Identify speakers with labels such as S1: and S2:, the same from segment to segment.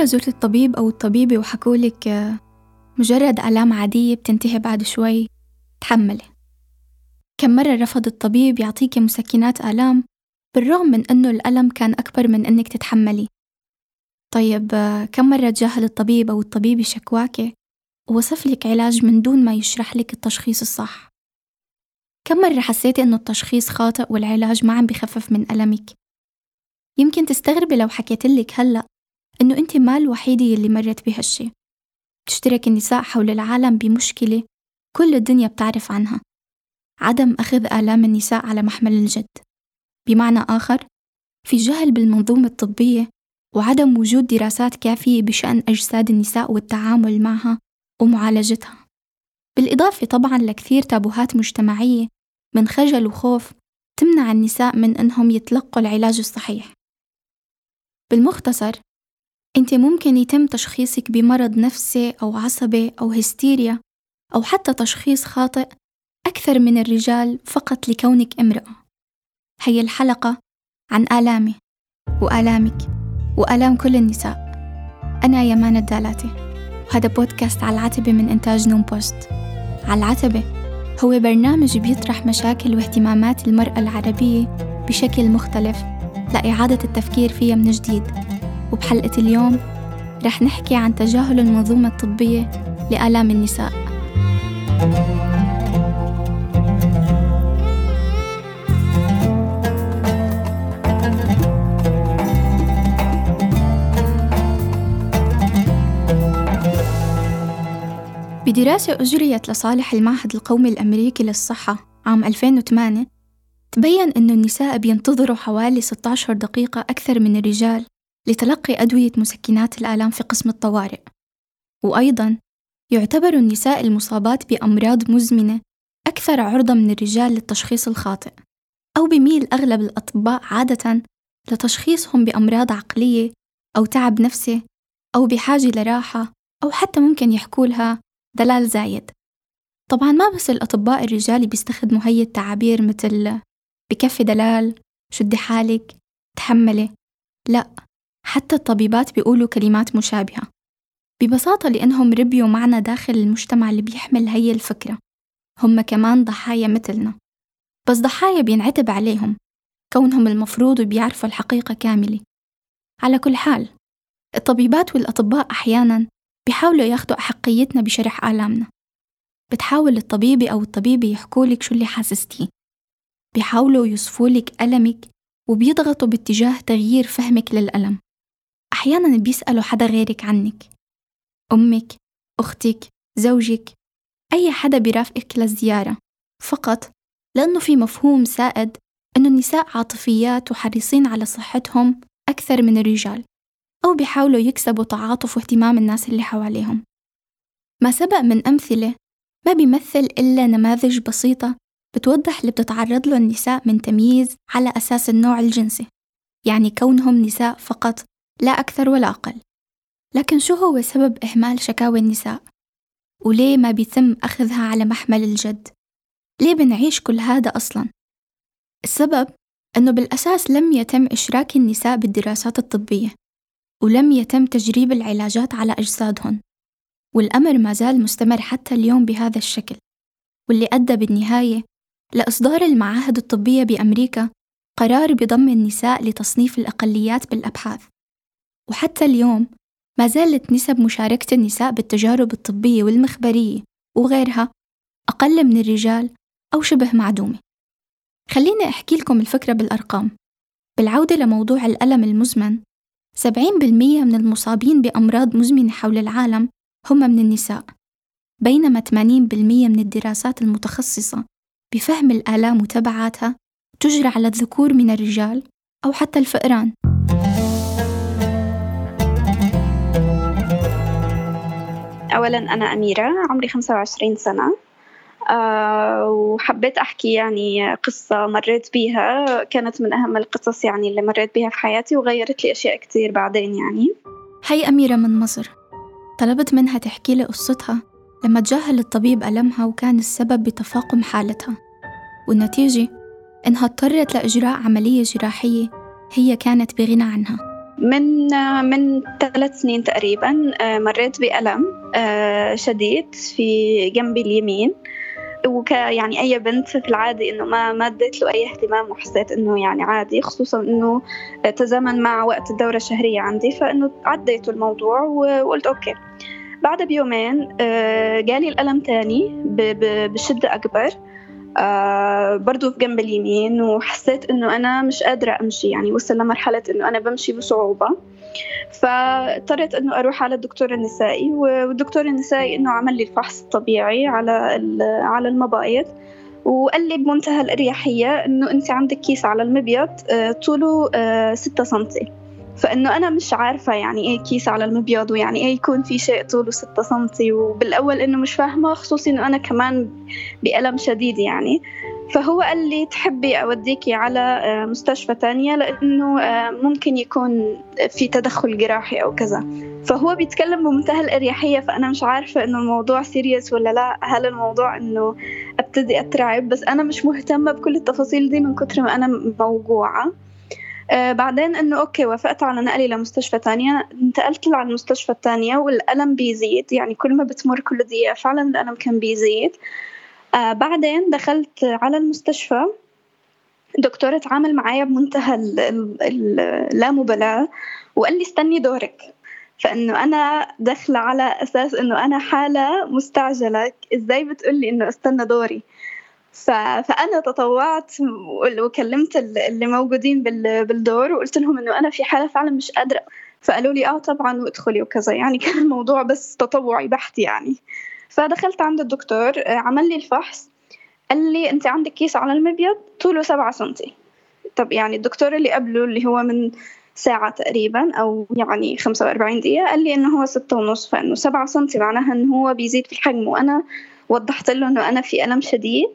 S1: مرة زرت الطبيب أو الطبيبة وحكولك آه، مجرد آلام عادية بتنتهي بعد شوي تحملي. كم مرة رفض الطبيب يعطيك مسكنات آلام بالرغم من أنه الألم كان أكبر من أنك تتحملي. طيب آه، كم مرة تجاهل الطبيب أو الطبيبة شكواك ووصف لك علاج من دون ما يشرح لك التشخيص الصح؟ كم مرة حسيتي إنه التشخيص خاطئ والعلاج ما عم بخفف من ألمك؟ يمكن تستغربي لو حكيتلك هلأ إنه أنت ما الوحيدة يلي مرت بهالشي. تشترك النساء حول العالم بمشكلة كل الدنيا بتعرف عنها. عدم أخذ آلام النساء على محمل الجد. بمعنى آخر في جهل بالمنظومة الطبية وعدم وجود دراسات كافية بشأن أجساد النساء والتعامل معها ومعالجتها. بالإضافة طبعا لكثير تابوهات مجتمعية من خجل وخوف تمنع النساء من أنهم يتلقوا العلاج الصحيح. بالمختصر أنت ممكن يتم تشخيصك بمرض نفسي أو عصبي أو هستيريا أو حتى تشخيص خاطئ أكثر من الرجال فقط لكونك امرأة. هي الحلقة عن آلامي وآلامك وآلام كل النساء. أنا يمان الدالاتي. وهذا بودكاست على العتبة من إنتاج نوم بوست. على العتبة هو برنامج بيطرح مشاكل واهتمامات المرأة العربية بشكل مختلف لإعادة التفكير فيها من جديد. وبحلقة اليوم رح نحكي عن تجاهل المنظومة الطبية لآلام النساء. بدراسة أجريت لصالح المعهد القومي الأمريكي للصحة عام 2008 تبين أن النساء بينتظروا حوالي 16 دقيقة أكثر من الرجال. لتلقي أدوية مسكنات الآلام في قسم الطوارئ. وأيضا يعتبر النساء المصابات بأمراض مزمنة أكثر عرضة من الرجال للتشخيص الخاطئ أو بميل أغلب الأطباء عادة لتشخيصهم بأمراض عقلية أو تعب نفسي أو بحاجة لراحة أو حتى ممكن يحكوا لها دلال زايد. طبعا ما بس الأطباء الرجال بيستخدموا هي التعابير مثل بكفي دلال شدي حالك تحملي. لا حتى الطبيبات بيقولوا كلمات مشابهة. ببساطة لأنهم ربيوا معنا داخل المجتمع اللي بيحمل هي الفكرة. هم كمان ضحايا مثلنا. بس ضحايا بينعتب عليهم. كونهم المفروض بيعرفوا الحقيقة كاملة. على كل حال الطبيبات والأطباء أحيانا بيحاولوا ياخدوا أحقيتنا بشرح آلامنا. بتحاول الطبيبة أو الطبيبة يحكولك شو اللي حاسستيه بيحاولوا يوصفولك ألمك وبيضغطوا باتجاه تغيير فهمك للألم. أحيانا بيسألوا حدا غيرك عنك. أمك أختك زوجك أي حدا بيرافقك للزيارة. فقط لأنه في مفهوم سائد أنه النساء عاطفيات وحريصين على صحتهم أكثر من الرجال أو بيحاولوا يكسبوا تعاطف واهتمام الناس اللي حواليهم. ما سبق من أمثلة ما بيمثل إلا نماذج بسيطة بتوضح اللي بتتعرض له النساء من تمييز على أساس النوع الجنسي. يعني كونهم نساء فقط لا أكثر ولا أقل لكن شو هو سبب إهمال شكاوى النساء؟ وليه ما بيتم أخذها على محمل الجد؟ ليه بنعيش كل هذا أصلاً؟ السبب أنه بالأساس لم يتم إشراك النساء بالدراسات الطبية ولم يتم تجريب العلاجات على أجسادهن والأمر ما زال مستمر حتى اليوم بهذا الشكل واللي أدى بالنهاية لإصدار المعاهد الطبية بأمريكا قرار بضم النساء لتصنيف الأقليات بالأبحاث وحتى اليوم ما زالت نسب مشاركة النساء بالتجارب الطبية والمخبرية وغيرها أقل من الرجال أو شبه معدومة. خليني أحكي لكم الفكرة بالأرقام. بالعودة لموضوع الألم المزمن 70% من المصابين بأمراض مزمنة حول العالم هم من النساء بينما 80% من الدراسات المتخصصة بفهم الآلام وتبعاتها تجرى على الذكور من الرجال أو حتى الفئران.
S2: أولا أنا أميرة عمري 25 سنة. أه وحبيت أحكي يعني قصة مريت بيها. كانت من أهم القصص يعني اللي مريت بيها في حياتي وغيرت لي أشياء كتير بعدين يعني.
S1: هي أميرة من مصر. طلبت منها تحكي لي قصتها لما تجاهل الطبيب ألمها وكان السبب بتفاقم حالتها. والنتيجة إنها اضطرت لإجراء عملية جراحية هي كانت بغنى عنها.
S2: من من ثلاث سنين تقريبا مريت بألم شديد في جنبي اليمين. وك يعني أي بنت في العادي إنه ما ما اديت له أي اهتمام وحسيت إنه يعني عادي خصوصا إنه تزامن مع وقت الدورة الشهرية عندي فإنه عديته الموضوع وقلت أوكي. بعد بيومين آه، جالي الألم تاني بشدة أكبر. آه برضو في جنب اليمين وحسيت إنه أنا مش قادرة أمشي يعني وصل لمرحلة إنه أنا بمشي بصعوبة. فاضطريت إنه أروح على الدكتور النسائي والدكتور النسائي إنه عمل لي الفحص الطبيعي على على المبايض وقال لي بمنتهى الأريحية إنه أنت عندك كيس على المبيض آه، طوله 6 آه، سنتي. فإنه أنا مش عارفة يعني إيه كيس على المبيض ويعني إيه يكون في شيء طوله ستة سنتي. وبالأول إنه مش فاهمة خصوصي إنه أنا كمان بألم شديد يعني. فهو قال لي تحبي أوديكي على آه، مستشفى تانية لأنه آه، ممكن يكون في تدخل جراحي أو كذا. فهو بيتكلم بمنتهى الأريحية فأنا مش عارفة إنه الموضوع serious ولا لا. هل الموضوع إنه أبتدي أترعب؟ بس أنا مش مهتمة بكل التفاصيل دي من كتر ما أنا موجوعة. آه بعدين إنه okay وافقت على نقلي لمستشفى تانية. انتقلت على المستشفى التانية والألم بيزيد. يعني كل ما بتمر كل دقيقة فعلا الألم كان بيزيد. آه بعدين دخلت على المستشفى. دكتور اتعامل معايا بمنتهى اللامبالاة وقال لي استني دورك. فإنه أنا داخلة على أساس إنه أنا حالة مستعجلة. إزاي بتقولي إنه استنى دوري؟ فأنا تطوعت وكلمت اللي موجودين بالدور وقلت لهم إنه أنا في حالة فعلا مش قادرة. فقالوا لي آه طبعا وادخلي وكذا. يعني كان الموضوع بس تطوعي بحت يعني. فدخلت عند الدكتور عمل لي الفحص. قال لي أنت عندك كيس على المبيض طوله سبعة سنتي. طب يعني الدكتور اللي قبله اللي هو من ساعة تقريبا أو يعني خمسة وأربعين دقيقة قال لي إنه هو ستة ونص. فإنه سبعة سنتي معناها إنه هو بيزيد في الحجم وأنا وضحت له إنه أنا في ألم شديد.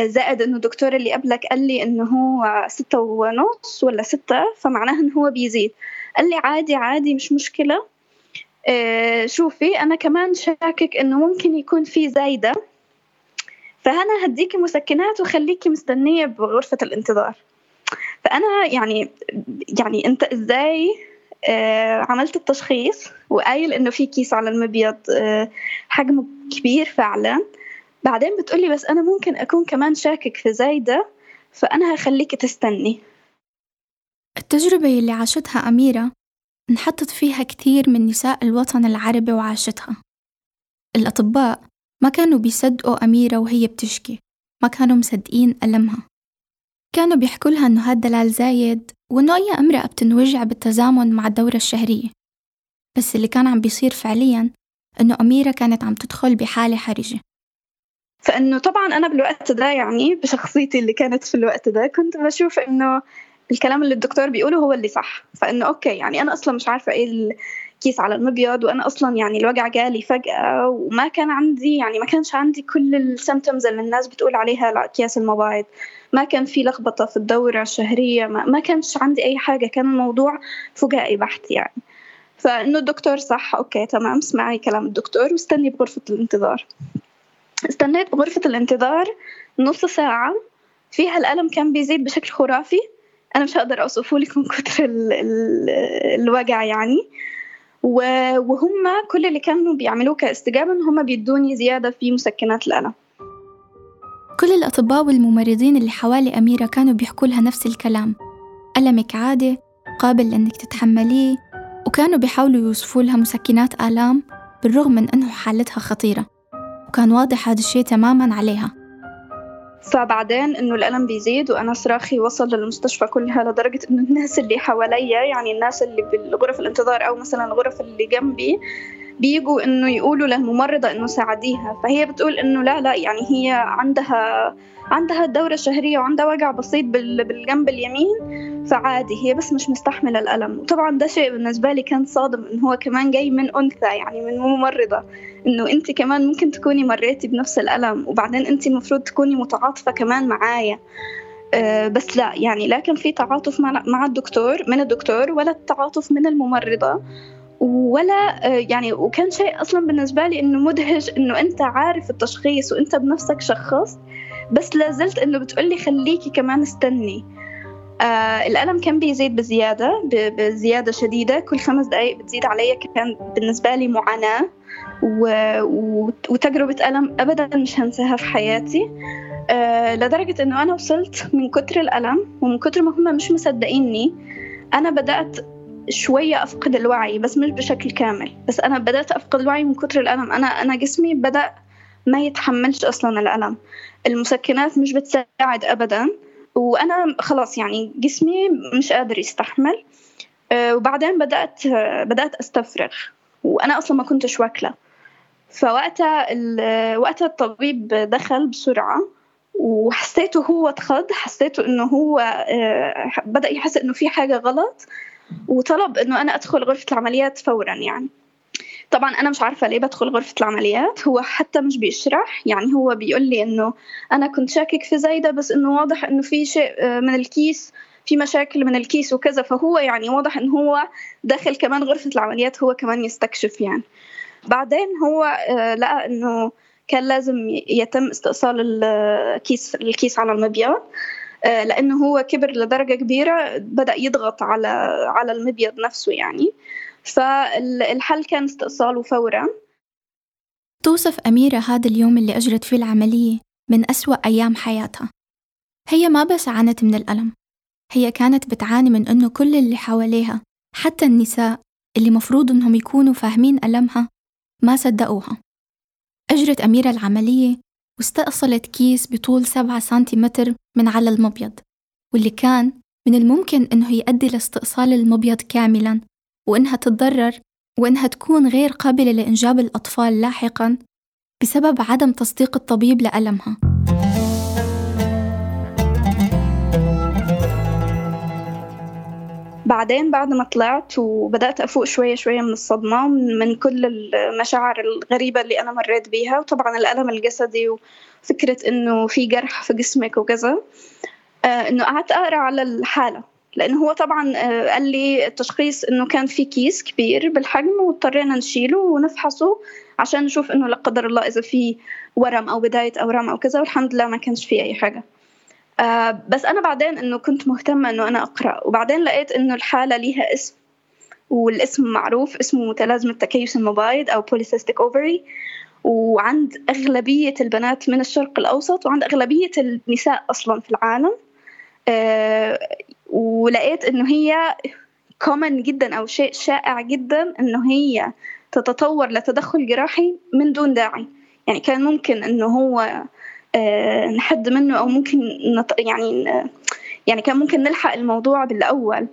S2: زائد إنه الدكتور اللي قبلك قال لي إنه هو ستة ونص ولا ستة فمعناها إنه هو بيزيد. قال لي عادي عادي مش مشكلة. آه شوفي أنا كمان شاكك إنه ممكن يكون في زايدة. فأنا هديكي مسكنات وخليكي مستنية بغرفة الانتظار. فأنا يعني يعني أنت إزاي آه عملت التشخيص؟ وقايل إنه في كيس على المبيض آه حجمه كبير فعلا. بعدين بتقولي بس أنا ممكن أكون كمان شاكك في زايدة فأنا هخليك تستني.
S1: التجربة اللي عاشتها أميرة انحطت فيها كثير من نساء الوطن العربي وعاشتها. الأطباء ما كانوا بيصدقوا أميرة وهي بتشكي ما كانوا مصدقين ألمها. كانوا بيحكوا لها إنه هاد دلال زايد وإنه أي أمرأة بتنوجع بالتزامن مع الدورة الشهرية. بس اللي كان عم بيصير فعليا إنه أميرة كانت عم تدخل بحالة حرجة.
S2: فإنه طبعا أنا بالوقت ده يعني بشخصيتي اللي كانت في الوقت ده كنت بشوف إنه الكلام اللي الدكتور بيقوله هو اللي صح. فإنه okay يعني أنا أصلا مش عارفة إيه الكيس على المبيض وأنا أصلا يعني الوجع جالي فجأة وما كان عندي يعني ما كانش عندي كل ال symptoms اللي الناس بتقول عليها لأكياس المبايض. ما كان في لخبطة في الدورة الشهرية ما, ما كانش عندي أي حاجة. كان الموضوع فجائي بحت يعني. فإنه الدكتور صح okay تمام اسمعي كلام الدكتور واستني بغرفة الانتظار. استنيت بغرفة الانتظار نص ساعة. فيها الألم كان بيزيد بشكل خرافي. أنا مش هقدر أوصفه لك من كتر ال ال الوجع يعني. وهم كل اللي كانوا بيعملوه كاستجابة إن هم بيدوني زيادة في مسكنات الألم.
S1: كل الأطباء والممرضين اللي حوالي أميرة كانوا بيحكوا لها نفس الكلام. ألمك عادي قابل لأنك تتحمليه وكانوا بيحاولوا يوصفوا لها مسكنات آلام بالرغم من أنه حالتها خطيرة. وكان واضح هذا الشيء تماما عليها.
S2: فبعدين إنه الألم بيزيد وأنا صراخي وصل للمستشفى كلها لدرجة إنه الناس اللي حواليا يعني الناس اللي بالغرف الانتظار أو مثلا الغرف اللي جنبي بيجوا إنه يقولوا للممرضة إنه ساعديها فهي بتقول إنه لا لا يعني هي عندها عندها الدورة الشهرية وعندها وجع بسيط بالجنب اليمين فعادي هي بس مش مستحملة الألم. وطبعا ده شيء بالنسبة لي كان صادم إن هو كمان جاي من أنثى يعني من ممرضة إنه أنت كمان ممكن تكوني مريتي بنفس الألم وبعدين أنت المفروض تكوني متعاطفة كمان معايا. أه بس لا يعني لا كان في تعاطف مع, الدكتور من الدكتور ولا التعاطف من الممرضة. ولا آه، يعني وكان شيء أصلا بالنسبة لي إنه مدهش إنه أنت عارف التشخيص وأنت بنفسك شخصت بس لازلت إنه بتقولي خليكي كمان استني. آه الألم كان بيزيد بزيادة بزيادة شديدة. كل خمس دقايق بتزيد علي كان بالنسبة لي معاناة و... وتجربة ألم أبدا مش هنساها في حياتي. آه لدرجة إنه أنا وصلت من كتر الألم ومن كتر ما هم مش مصدقيني أنا بدأت شوية أفقد الوعي بس مش بشكل كامل. بس أنا بدأت أفقد الوعي من كتر الألم. أنا أنا جسمي بدأ ما يتحملش أصلا الألم. المسكنات مش بتساعد أبدا. وأنا خلاص يعني جسمي مش قادر يستحمل. آه، وبعدين بدأت بدأت أستفرغ. وأنا أصلا ما كنتش واكلة. فوقتها وقتها الطبيب دخل بسرعة وحسيته هو اتخض حسيته إنه هو آه، بدأ يحس إنه في حاجة غلط. وطلب إنه أنا أدخل غرفة العمليات فورا يعني. طبعا أنا مش عارفة ليه بدخل غرفة العمليات هو حتى مش بيشرح يعني هو بيقول لي إنه أنا كنت شاكك في زايدة بس إنه واضح إنه في شيء آه، من الكيس في مشاكل من الكيس وكذا. فهو يعني واضح إنه هو داخل كمان غرفة العمليات هو كمان يستكشف يعني. بعدين هو آه، لقى إنه كان لازم يتم استئصال الكيس الكيس على المبيض آه، لأنه هو كبر لدرجة كبيرة بدأ يضغط على على المبيض نفسه يعني. فالحل كان استئصاله فورا.
S1: توصف أميرة هذا اليوم اللي أجرت فيه العملية من أسوأ أيام حياتها. هي ما بس عانت من الألم هي كانت بتعاني من أنه كل اللي حواليها حتى النساء اللي مفروض أنهم يكونوا فاهمين ألمها ما صدقوها. أجرت أميرة العملية واستأصلت كيس بطول سبعة سنتيمتر من على المبيض واللي كان من الممكن أنه يؤدي لاستئصال المبيض كاملا وإنها تتضرر وإنها تكون غير قابلة لإنجاب الأطفال لاحقاً بسبب عدم تصديق الطبيب لألمها.
S2: بعدين بعد ما طلعت وبدأت أفوق شوية شوية من الصدمة من كل المشاعر الغريبة اللي أنا مريت بيها وطبعا الألم الجسدي وفكرة إنه في جرح في جسمك وكذا. آه، إنه قعدت أقرأ على الحالة لأنه هو طبعا آه، قال لي التشخيص إنه كان في كيس كبير بالحجم واضطرينا نشيله ونفحصه عشان نشوف إنه لا قدر الله إذا في ورم أو بداية اورام أو كذا والحمد لله ما كانش في أي حاجة. آه بس أنا بعدين إنه كنت مهتمة إنه أنا أقرأ وبعدين لقيت إنه الحالة ليها اسم والاسم معروف اسمه متلازمة تكيس المبايض أو polycystic ovary وعند أغلبية البنات من الشرق الأوسط وعند أغلبية النساء أصلا في العالم آه ولقيت إنه هي common جدا أو شيء شائع جدا إنه هي تتطور لتدخل جراحي من دون داعي. يعني كان ممكن إنه هو نحد منه أو ممكن نط... يعني يعني كان ممكن نلحق الموضوع بالأول.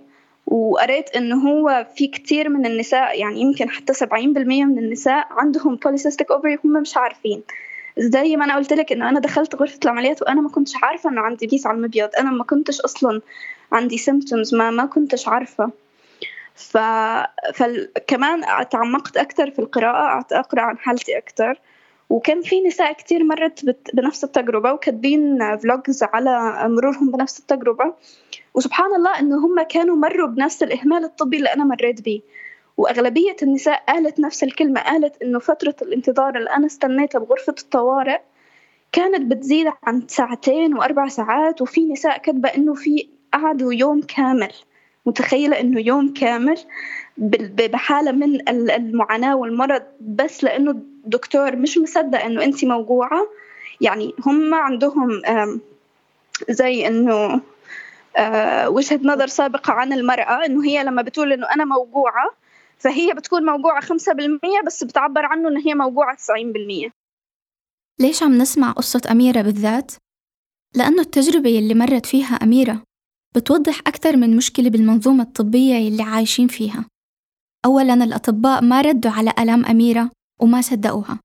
S2: وقريت انه هو في كتير من النساء يعني يمكن حتى 70% من النساء عندهم polycystic ovary هم مش عارفين. زي ما أنا قلت لك إنه أنا دخلت غرفة العمليات وأنا ما كنتش عارفة إنه عندي كيس على المبيض. أنا ما كنتش أصلا عندي symptoms ما ما كنتش عارفة. ف... فكمان تعمقت أكثر في القراءة قعدت أقرأ عن حالتي أكثر وكان في نساء كتير مرت بنفس التجربة وكاتبين فلوجز على مرورهم بنفس التجربة. وسبحان الله إنه هم كانوا مروا بنفس الإهمال الطبي اللي أنا مريت بيه. وأغلبية النساء قالت نفس الكلمة قالت إنه فترة الانتظار اللي أنا استنيتها بغرفة الطوارئ كانت بتزيد عن ساعتين وأربع ساعات. وفي نساء كاتبة إنه في قعدوا يوم كامل. متخيلة إنه يوم كامل بحالة من المعاناة والمرض بس لأنه الدكتور مش مصدق إنه أنت موجوعة. يعني هم عندهم زي إنه آه، وجهة نظر سابقة عن المرأة إنه هي لما بتقول إنه أنا موجوعة فهي بتكون خمسة بالمية بس بتعبر عنه إن هي تسعين بالمية.
S1: ليش عم نسمع قصة أميرة بالذات؟ لأنه التجربة اللي مرت فيها أميرة بتوضح أكثر من مشكلة بالمنظومة الطبية اللي عايشين فيها. أولاً الأطباء ما ردوا على ألام أميرة وما صدقوها.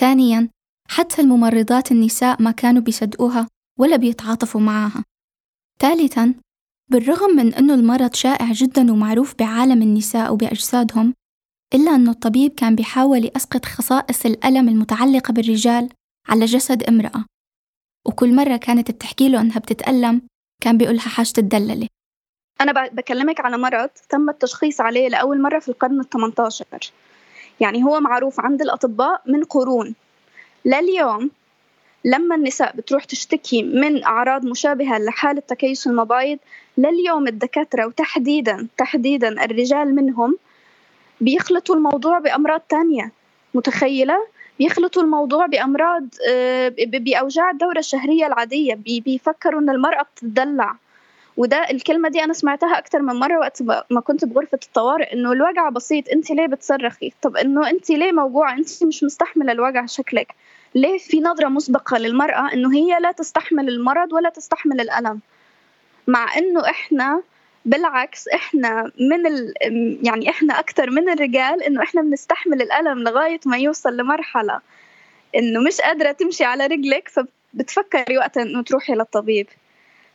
S1: ثانياً حتى الممرضات النساء ما كانوا بيصدقوها ولا بيتعاطفوا معها ثالثاً بالرغم من أنه المرض شائع جدا ومعروف بعالم النساء وبأجسادهم إلا أنه الطبيب كان بيحاول يسقط خصائص الألم المتعلقة بالرجال على جسد امرأة. وكل مرة كانت بتحكي له أنها بتتألم كان بيقولها حاجة الدللة
S2: أنا بكلمك على مرض تم التشخيص عليه لأول مرة في القرن الثمنتاشر يعني هو معروف عند الأطباء من قرون. لليوم لما النساء بتروح تشتكي من أعراض مشابهة لحالة تكيس المبايض لليوم الدكاترة وتحديدا تحديدا الرجال منهم بيخلطوا الموضوع بأمراض تانية. متخيلة؟ بيخلطوا الموضوع بأمراض آه، بأوجاع الدورة الشهرية العادية. بيفكروا إن المرأة بتدلع وده الكلمة دي أنا سمعتها أكتر من مرة وقت ما كنت بغرفة الطوارئ إنه الوجع بسيط أنت ليه بتصرخي؟ طب إنه أنت ليه موجوعة؟ أنت مش مستحملة الوجع شكلك. ليه في نظرة مسبقة للمرأة إنه هي لا تستحمل المرض ولا تستحمل الألم؟ مع إنه إحنا بالعكس إحنا من ال... يعني إحنا أكثر من الرجال إنه إحنا بنستحمل الألم لغاية ما يوصل لمرحلة إنه مش قادرة تمشي على رجلك فبتفكري وقتها إنه تروحي للطبيب.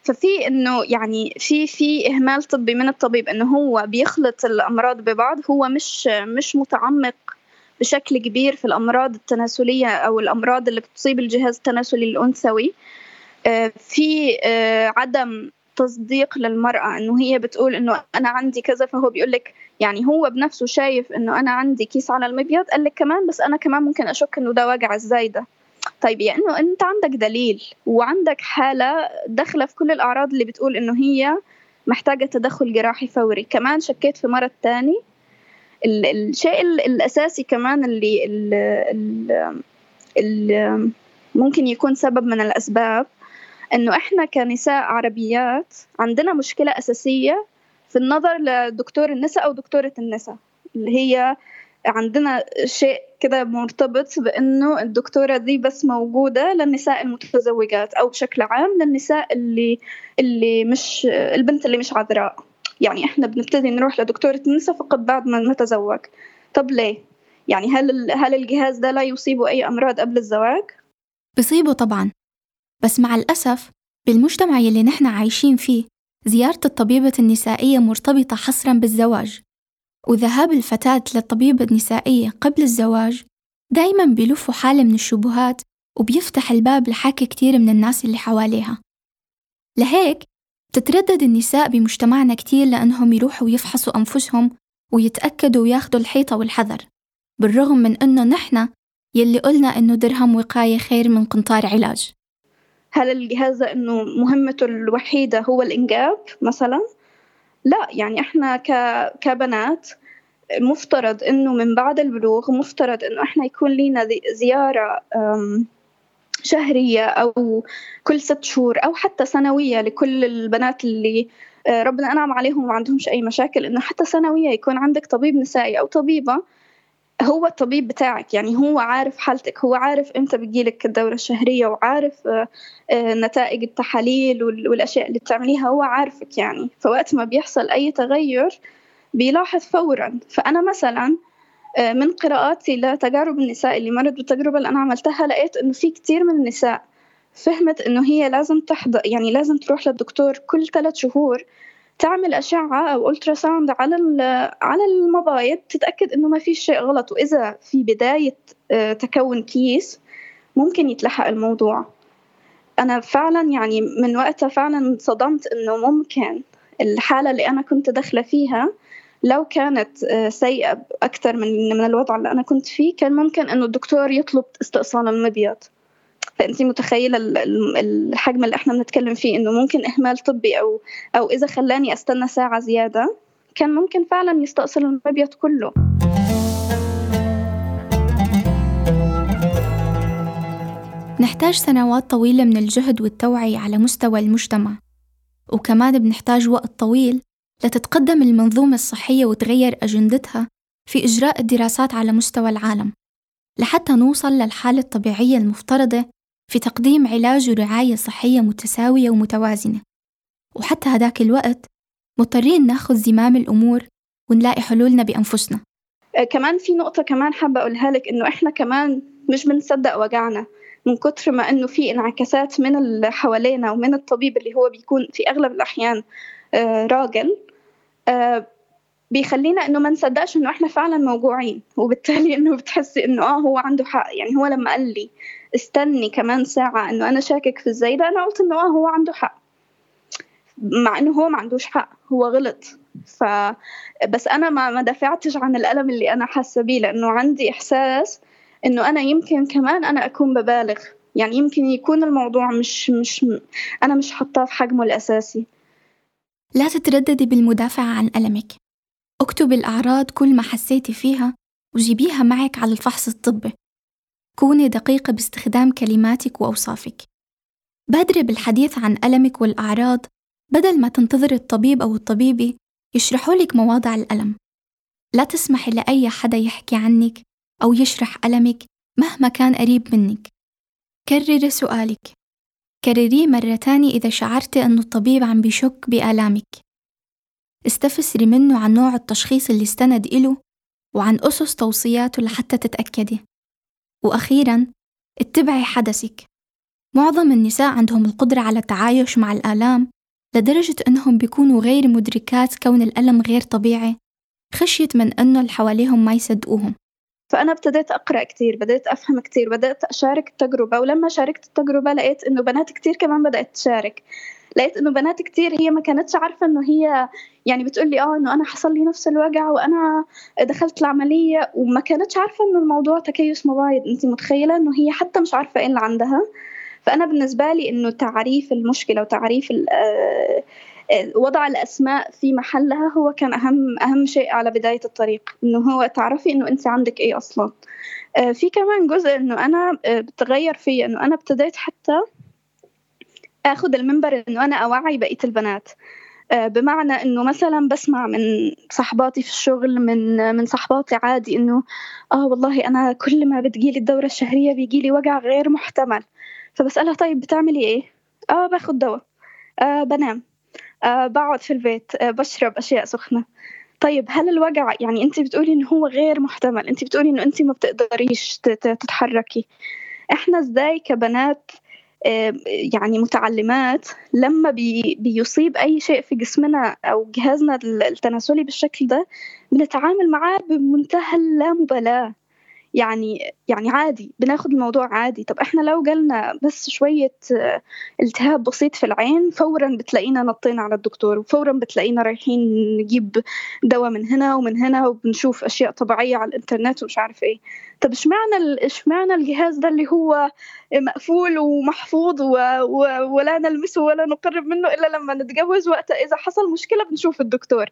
S2: ففي إنه يعني في في إهمال طبي من الطبيب إنه هو بيخلط الأمراض ببعض هو مش مش متعمق بشكل كبير في الأمراض التناسلية أو الأمراض اللي بتصيب الجهاز التناسلي الأنثوي. آه، في آه، عدم تصديق للمرأة إنه هي بتقول إنه أنا عندي كذا فهو بيقول لك يعني هو بنفسه شايف إنه أنا عندي كيس على المبيض قال لك كمان بس أنا كمان ممكن أشك إنه ده وجع الزايدة. طيب يعني إنه أنت عندك دليل وعندك حالة داخلة في كل الأعراض اللي بتقول إنه هي محتاجة تدخل جراحي فوري. كمان شكيت في مرض تاني. الشيء الأساسي كمان اللي, اللي, اللي ممكن يكون سبب من الأسباب إنه إحنا كنساء عربيات عندنا مشكلة أساسية في النظر لدكتور النساء أو دكتورة النساء اللي هي عندنا شيء كده مرتبط بأنه الدكتورة دي بس موجودة للنساء المتزوجات أو بشكل عام للنساء اللي اللي مش البنت اللي مش عذراء يعني إحنا بنبتدي نروح لدكتورة النساء فقط بعد ما نتزوج طب ليه؟ يعني هل هل الجهاز ده لا يصيبه أي أمراض قبل الزواج؟
S1: بصيبه طبعا بس مع الأسف بالمجتمع يلي نحن عايشين فيه زيارة الطبيبة النسائية مرتبطة حصرا بالزواج وذهاب الفتاة للطبيبة النسائية قبل الزواج دايما بيلفوا حالة من الشبهات وبيفتح الباب لحكي كتير من الناس اللي حواليها. لهيك تتردد النساء بمجتمعنا كتير لأنهم يروحوا يفحصوا أنفسهم ويتأكدوا وياخدوا الحيطة والحذر بالرغم من أنه نحن يلي قلنا أنه درهم وقاية خير من قنطار علاج.
S2: هل الجهاز إنه مهمته الوحيدة هو الإنجاب مثلا؟ لا يعني إحنا. كبنات مفترض إنه من بعد البلوغ مفترض إنه إحنا يكون لنا زيارة شهرية أو كل ست شهور أو حتى سنوية لكل البنات اللي آه، ربنا أنعم عليهم وما عندهمش أي مشاكل إنه حتى سنوية يكون عندك طبيب نسائي أو طبيبة هو الطبيب بتاعك يعني هو عارف حالتك هو عارف إمتى بتجيلك الدورة الشهرية وعارف آه، آه، نتائج التحاليل والأشياء اللي بتعمليها هو عارفك يعني. فوقت ما بيحصل أي تغير بيلاحظ فورا. فأنا مثلا آه، من قراءاتي لتجارب النساء اللي مرت بالتجربة اللي أنا عملتها لقيت إنه في كتير من النساء فهمت إنه هي لازم تحضر يعني لازم تروح للدكتور كل ثلاث شهور تعمل أشعة أو ultrasound على على المبايض تتأكد إنه ما في شيء غلط. وإذا في بداية آه، تكون كيس ممكن يتلحق الموضوع. أنا فعلا يعني من وقتها فعلا صدمت إنه ممكن. الحالة اللي أنا كنت داخلة فيها لو كانت آه، سيئة أكثر من من الوضع اللي أنا كنت فيه كان ممكن إنه الدكتور يطلب استئصال المبيض. فأنت متخيلة الحجم اللي إحنا بنتكلم فيه إنه ممكن إهمال طبي أو أو إذا خلاني أستنى ساعة زيادة كان ممكن فعلا يستأصل المبيض كله.
S1: نحتاج سنوات طويلة من الجهد والتوعية على مستوى المجتمع. وكمان بنحتاج وقت طويل لتتقدم المنظومة الصحية وتغير أجندتها في إجراء الدراسات على مستوى العالم لحتى نوصل للحالة الطبيعية المفترضة في تقديم علاج ورعاية صحية متساوية ومتوازنة. وحتى هداك الوقت مضطرين ناخذ زمام الأمور ونلاقي حلولنا بأنفسنا.
S2: آه، كمان في نقطة كمان حابة أقولها لك إنه إحنا كمان مش بنصدق وجعنا من كتر ما إنه في انعكاسات من اللي حوالينا ومن الطبيب اللي هو بيكون في أغلب الأحيان آه، راجل. آه، بيخلينا إنه ما نصدقش إنه إحنا فعلا موجوعين وبالتالي إنه بتحسي إنه آه هو عنده حق. يعني هو لما قال لي استني كمان ساعة إنه أنا شاكك في الزايدة أنا قلت إنه آه هو عنده حق. مع إنه هو ما عندوش حق هو غلط. ف بس أنا ما ما دافعتش عن الألم اللي أنا حاسة بيه لأنه عندي إحساس إنه أنا يمكن كمان أنا أكون ببالغ. يعني يمكن يكون الموضوع مش مش أنا مش حطاه في حجمه الأساسي.
S1: لا تترددي بالمدافعة عن ألمك. اكتبي الأعراض كل ما حسيتي فيها وجيبيها معك على الفحص الطبي. كوني دقيقة باستخدام كلماتك وأوصافك. بادري بالحديث عن ألمك والأعراض بدل ما تنتظري الطبيب أو الطبيبة يشرحوا لك مواضع الألم. لا تسمحي لأي حدا يحكي عنك أو يشرح ألمك مهما كان قريب منك. كرري سؤالك. كرريه مرة تانية إذا شعرتي أنه الطبيب عم بيشك بآلامك. استفسري منه عن نوع التشخيص اللي استند إله وعن أسس توصياته لحتى تتأكدي. وأخيرا اتبعي حدثك. معظم النساء عندهم القدرة على التعايش مع الآلام لدرجة أنهم بيكونوا غير مدركات كون الألم غير طبيعي خشية من أنه اللي حواليهم ما يصدقوهم.
S2: فأنا ابتديت أقرأ كتير بدأت أفهم كتير بدأت أشارك التجربة ولما شاركت التجربة لقيت إنه بنات كتير كمان بدأت تشارك. لقيت إنه بنات كتير هي ما كانتش عارفة إنه هي يعني بتقول لي آه إنه أنا حصل لي نفس الوجع وأنا دخلت العملية وما كانتش عارفة إنه الموضوع تكيس مبايض انت متخيلة إنه هي حتى مش عارفة إيه اللي عندها؟ فأنا بالنسبة لي إنه تعريف المشكلة وتعريف آه، آه، وضع الأسماء في محلها هو كان أهم أهم شيء على بداية الطريق. إنه هو تعرفي إنه انت عندك إيه أصلا. آه، في كمان جزء إنه أنا بتغير في إنه أنا ابتديت حتى آخذ المنبر إنه أنا أوعي بقية البنات. بمعنى إنه مثلا بسمع من صحباتي في الشغل من من صحباتي عادي إنه آه والله أنا كل ما بتجيلي الدورة الشهرية بيجيلي وجع غير محتمل. فبسألها طيب بتعملي إيه؟ آه باخد دواء. آه بنام. آه بقعد في البيت. آه بشرب أشياء سخنة. طيب هل الوجع يعني أنت بتقولي إنه هو غير محتمل أنت بتقولي إنه أنت ما بتقدريش تتحركي. إحنا إزاي كبنات آه، يعني متعلمات لما بي بيصيب أي شيء في جسمنا أو جهازنا التناسلي بالشكل ده بنتعامل معاه بمنتهى اللامبالاة. يعني يعني عادي بناخد الموضوع عادي. طب إحنا لو جالنا بس شوية آه، التهاب بسيط في العين فورا بتلاقينا نطينا على الدكتور وفورا بتلاقينا رايحين نجيب دواء من هنا ومن هنا وبنشوف أشياء طبيعية على الإنترنت ومش عارف إيه. طب إشمعنى إشمعنى الجهاز ده اللي هو مقفول ومحفوظ و... و... ولا نلمسه ولا نقرب منه إلا لما نتجوز؟ وقت إذا حصل مشكلة بنشوف الدكتور.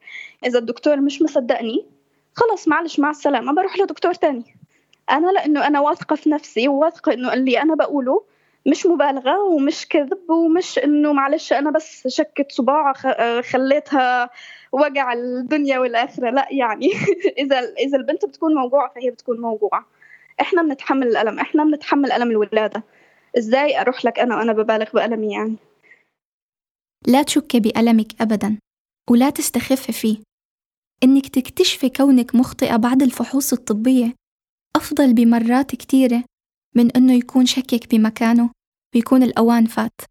S2: إذا الدكتور مش مصدقني خلاص معلش مع السلامة بروح لدكتور تاني. أنا لأنه أنا واثقة في نفسي وواثقة إنه اللي أنا بقوله مش مبالغة ومش كذب ومش إنه معلش أنا بس شكت صباع خليتها وجع الدنيا والآخرة لا يعني إذا إذا البنت بتكون موجوعة فهي بتكون موجوعة. إحنا بنتحمل الألم إحنا بنتحمل ألم الولادة. إزاي أروح لك أنا وأنا ببالغ بألمي يعني؟
S1: لا تشكي بألمك أبدا ولا تستخفي فيه. إنك تكتشفي كونك مخطئة بعد الفحوص الطبية أفضل بمرات كتيرة من إنه يكون شكك بمكانه ويكون الأوان فات.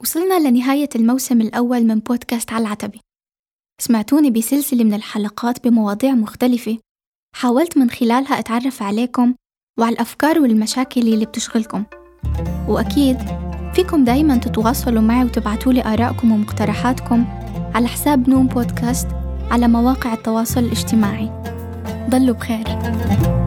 S1: وصلنا لنهاية الموسم الأول من بودكاست على العتبة. سمعتوني بسلسلة من الحلقات بمواضيع مختلفة. حاولت من خلالها أتعرف عليكم وعلى الأفكار والمشاكل اللي بتشغلكم. وأكيد فيكم دايما تتواصلوا معي وتبعتوا لي آرائكم ومقترحاتكم على حساب نوم بودكاست على مواقع التواصل الاجتماعي. ضلوا بخير.